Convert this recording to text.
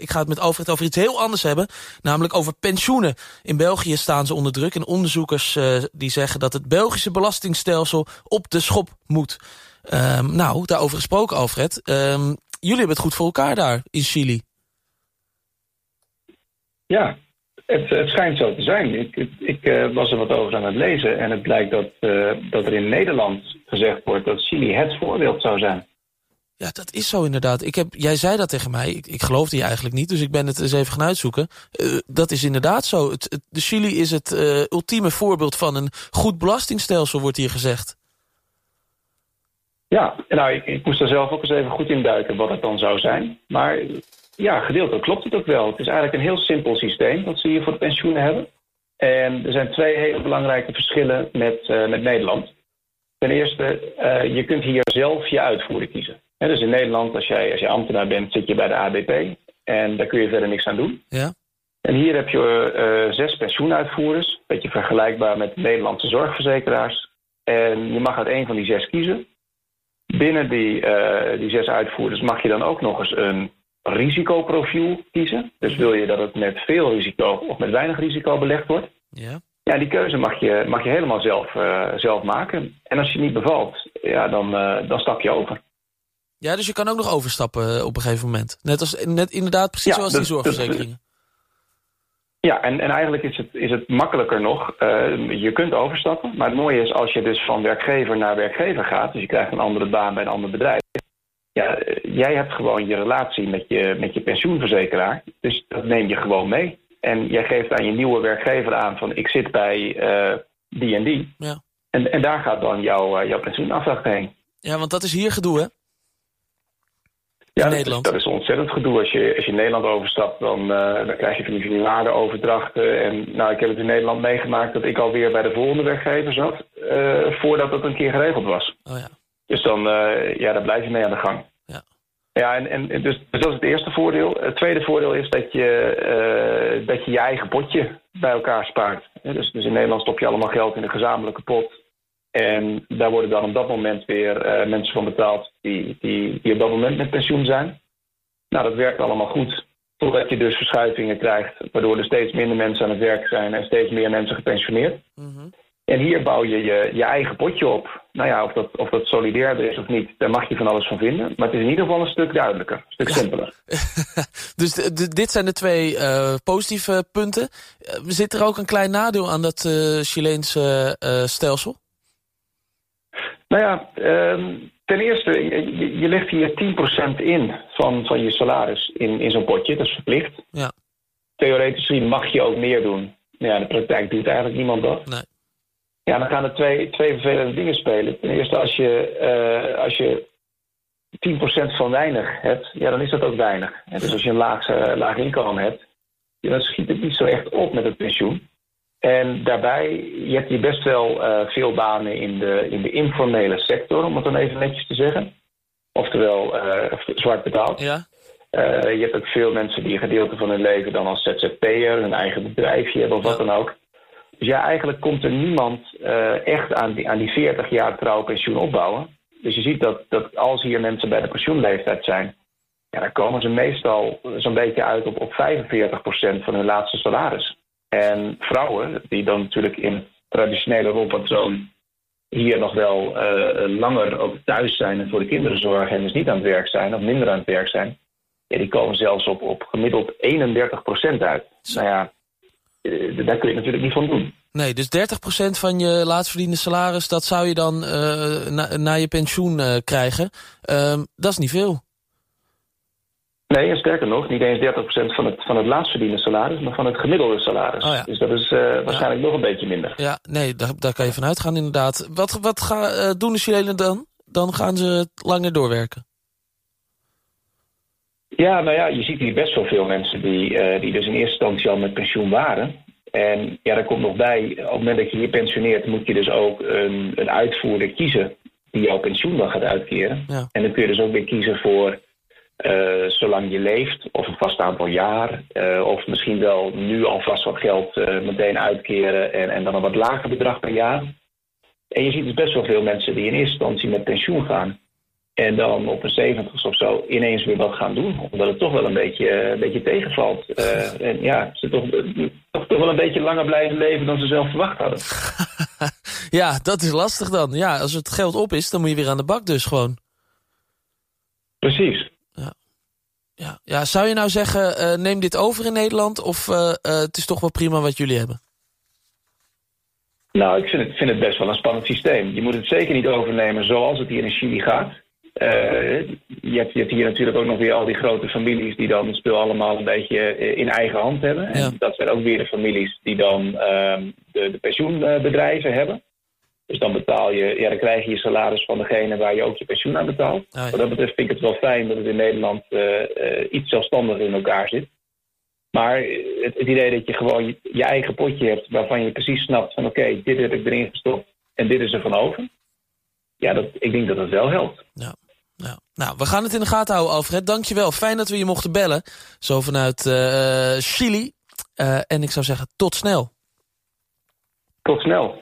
Ik ga het met Alfred over iets heel anders hebben, namelijk over pensioenen. In België staan ze onder druk en onderzoekers uh, die zeggen dat het Belgische belastingstelsel op de schop moet. Um, nou, daarover gesproken Alfred. Um, jullie hebben het goed voor elkaar daar in Chili. Ja, het, het schijnt zo te zijn. Ik, ik uh, was er wat over aan het lezen en het blijkt dat, uh, dat er in Nederland gezegd wordt dat Chili het voorbeeld zou zijn. Ja, dat is zo inderdaad. Ik heb, jij zei dat tegen mij. Ik, ik geloofde je eigenlijk niet, dus ik ben het eens even gaan uitzoeken. Uh, dat is inderdaad zo. Het, de Chili is het uh, ultieme voorbeeld van een goed belastingstelsel, wordt hier gezegd. Ja, nou, ik, ik moest er zelf ook eens even goed in duiken wat het dan zou zijn. Maar ja, gedeeltelijk klopt het ook wel. Het is eigenlijk een heel simpel systeem dat ze hier voor de pensioenen hebben. En er zijn twee hele belangrijke verschillen met, uh, met Nederland. Ten eerste, je kunt hier zelf je uitvoerder kiezen. Dus in Nederland, als jij, als je ambtenaar bent, zit je bij de ABP. En daar kun je verder niks aan doen. Ja. En hier heb je uh, zes pensioenuitvoerders. Een beetje vergelijkbaar met Nederlandse zorgverzekeraars. En je mag uit één van die zes kiezen. Binnen die, uh, die zes uitvoerders mag je dan ook nog eens een risicoprofiel kiezen. Dus wil je dat het met veel risico of met weinig risico belegd wordt. Ja. Ja, die keuze mag je, mag je helemaal zelf, uh, zelf maken. En als je niet bevalt, ja, dan, dan stap je over. Ja, dus je kan ook nog overstappen op een gegeven moment. Net als net inderdaad precies ja, zoals die zorgverzekeringen. Ja, en, en eigenlijk is het, is het makkelijker nog. Uh, je kunt overstappen. Maar het mooie is als je dus van werkgever naar werkgever gaat... dus je krijgt een andere baan bij een ander bedrijf... ja, jij hebt gewoon je relatie met je, met je pensioenverzekeraar. Dus dat neem je gewoon mee. En jij geeft aan je nieuwe werkgever aan van... ik zit bij uh, die en die. Ja. En, en daar gaat dan jouw, jouw pensioenafdracht heen. Ja, want dat is hier gedoe, hè? Ja, dat is, dat is, ontzettend gedoe. Als je, als je Nederland overstapt, dan, uh, dan krijg je van die, van die waardeoverdrachten. En nou, ik heb het in Nederland meegemaakt dat ik alweer bij de volgende werkgever zat... Uh, voordat dat een keer geregeld was. Oh ja. Dus dan, uh, ja, daar blijf je mee aan de gang. Ja, ja en, en dus, dus dat is het eerste voordeel. Het tweede voordeel is dat je dat je, je eigen potje bij elkaar spaart. Dus, dus in Nederland stop je allemaal geld in een gezamenlijke pot... En daar worden dan op dat moment weer uh, mensen van betaald die, die, die op dat moment met pensioen zijn. Nou, dat werkt allemaal goed. Totdat je dus verschuivingen krijgt, waardoor er steeds minder mensen aan het werk zijn en steeds meer mensen gepensioneerd. Mm -hmm. En hier bouw je, je je eigen potje op. Nou ja, of dat, of dat solidairder is of niet, daar mag je van alles van vinden. Maar het is in ieder geval een stuk duidelijker, een stuk simpeler. dus dit zijn de twee uh, positieve punten. Uh, zit er ook een klein nadeel aan dat uh, Chileense stelsel? Nou ja, um, ten eerste, je, je legt hier 10% in van, van je salaris in, in zo'n potje. Dat is verplicht. Ja. Theoretisch gezien mag je ook meer doen. Ja, in de praktijk doet eigenlijk niemand dat. Nee. Ja, dan gaan er twee, twee vervelende dingen spelen. Ten eerste, als je, uh, als je 10% van weinig hebt, ja, dan is dat ook weinig. En dus als je een laag, uh, laag inkomen hebt, ja, dan schiet het niet zo echt op met het pensioen. En daarbij, je hebt hier best wel uh, veel banen in de, in de informele sector, om het dan even netjes te zeggen. Oftewel uh, zwart betaald. Ja. Uh, je hebt ook veel mensen die een gedeelte van hun leven dan als ZZP'er, een eigen bedrijfje hebben of ja. wat dan ook. Dus ja, eigenlijk komt er niemand echt aan die, aan die 40 jaar trouwpensioen opbouwen. Dus je ziet dat, dat als hier mensen bij de pensioenleeftijd zijn, ja, dan komen ze meestal zo'n beetje uit op, op 45% van hun laatste salaris. En vrouwen, die dan natuurlijk in het traditionele rolpatroon hier nog wel uh, langer ook thuis zijn en voor de kinderen zorgen en dus niet aan het werk zijn of minder aan het werk zijn, ja, die komen zelfs op, op gemiddeld 31% uit. Nou ja, uh, daar kun je natuurlijk niet van doen. Nee, dus 30% van je laatstverdiende salaris, dat zou je dan uh, na, na, je pensioen krijgen. Ehm, dat is niet veel. Nee, en sterker nog, niet eens 30% van het, van het laatstverdiende salaris, maar van het gemiddelde salaris. Oh ja. Dus dat is uh, waarschijnlijk ja. nog een beetje minder. Ja, nee, daar, daar kan je van uitgaan inderdaad. Wat, wat ga, uh, doen de Chilenen dan? Dan gaan ze langer doorwerken. Ja, nou ja, je ziet hier best wel veel mensen die, uh, die dus in eerste instantie al met pensioen waren. En ja, daar komt nog bij, op het moment dat je je pensioneert, moet je dus ook een, een uitvoerder kiezen die jouw pensioen dan gaat uitkeren. Ja. En dan kun je dus ook weer kiezen voor uh, zolang je leeft, of een vast aantal jaar, uh, of misschien wel nu alvast wat geld uh, meteen uitkeren en, en dan een wat lager bedrag per jaar. En je ziet dus best wel veel mensen die in eerste instantie met pensioen gaan. En dan op een 70 of zo ineens weer wat gaan doen. Omdat het toch wel een beetje, een beetje tegenvalt. en ja, ze toch, toch, toch wel een beetje langer blijven leven dan ze zelf verwacht hadden. ja, dat is lastig dan. Ja, als het geld op is, dan moet je weer aan de bak dus gewoon. Precies. Ja. Ja, zou je nou zeggen, neem dit over in Nederland... of het is toch wel prima wat jullie hebben? Nou, ik vind het, vind het best wel een spannend systeem. Je moet het zeker niet overnemen zoals het hier in Chili gaat. Je, hebt, je, hebt, hier natuurlijk ook nog weer al die grote families die dan het spul allemaal een beetje eh, in eigen hand hebben. En dat zijn ook weer de families die dan uh, de, de, pensioenbedrijven hebben. Dus dan betaal je, ja, dan krijg je je salaris van degene waar je ook je pensioen aan betaalt. Ja. Wat dat betreft vind ik het wel fijn dat het in Nederland uh, iets zelfstandiger in elkaar zit. Maar het, het, idee dat je gewoon je, je, eigen potje hebt waarvan je precies snapt van oké, dit heb ik erin gestopt en dit is er van over. Ja, dat, ik denk dat dat wel helpt. Ja. Nou, we gaan het in de gaten houden, Alfred. Dankjewel. Fijn dat we je mochten bellen. Zo vanuit uh, Chili. En ik zou zeggen, tot snel. Tot snel.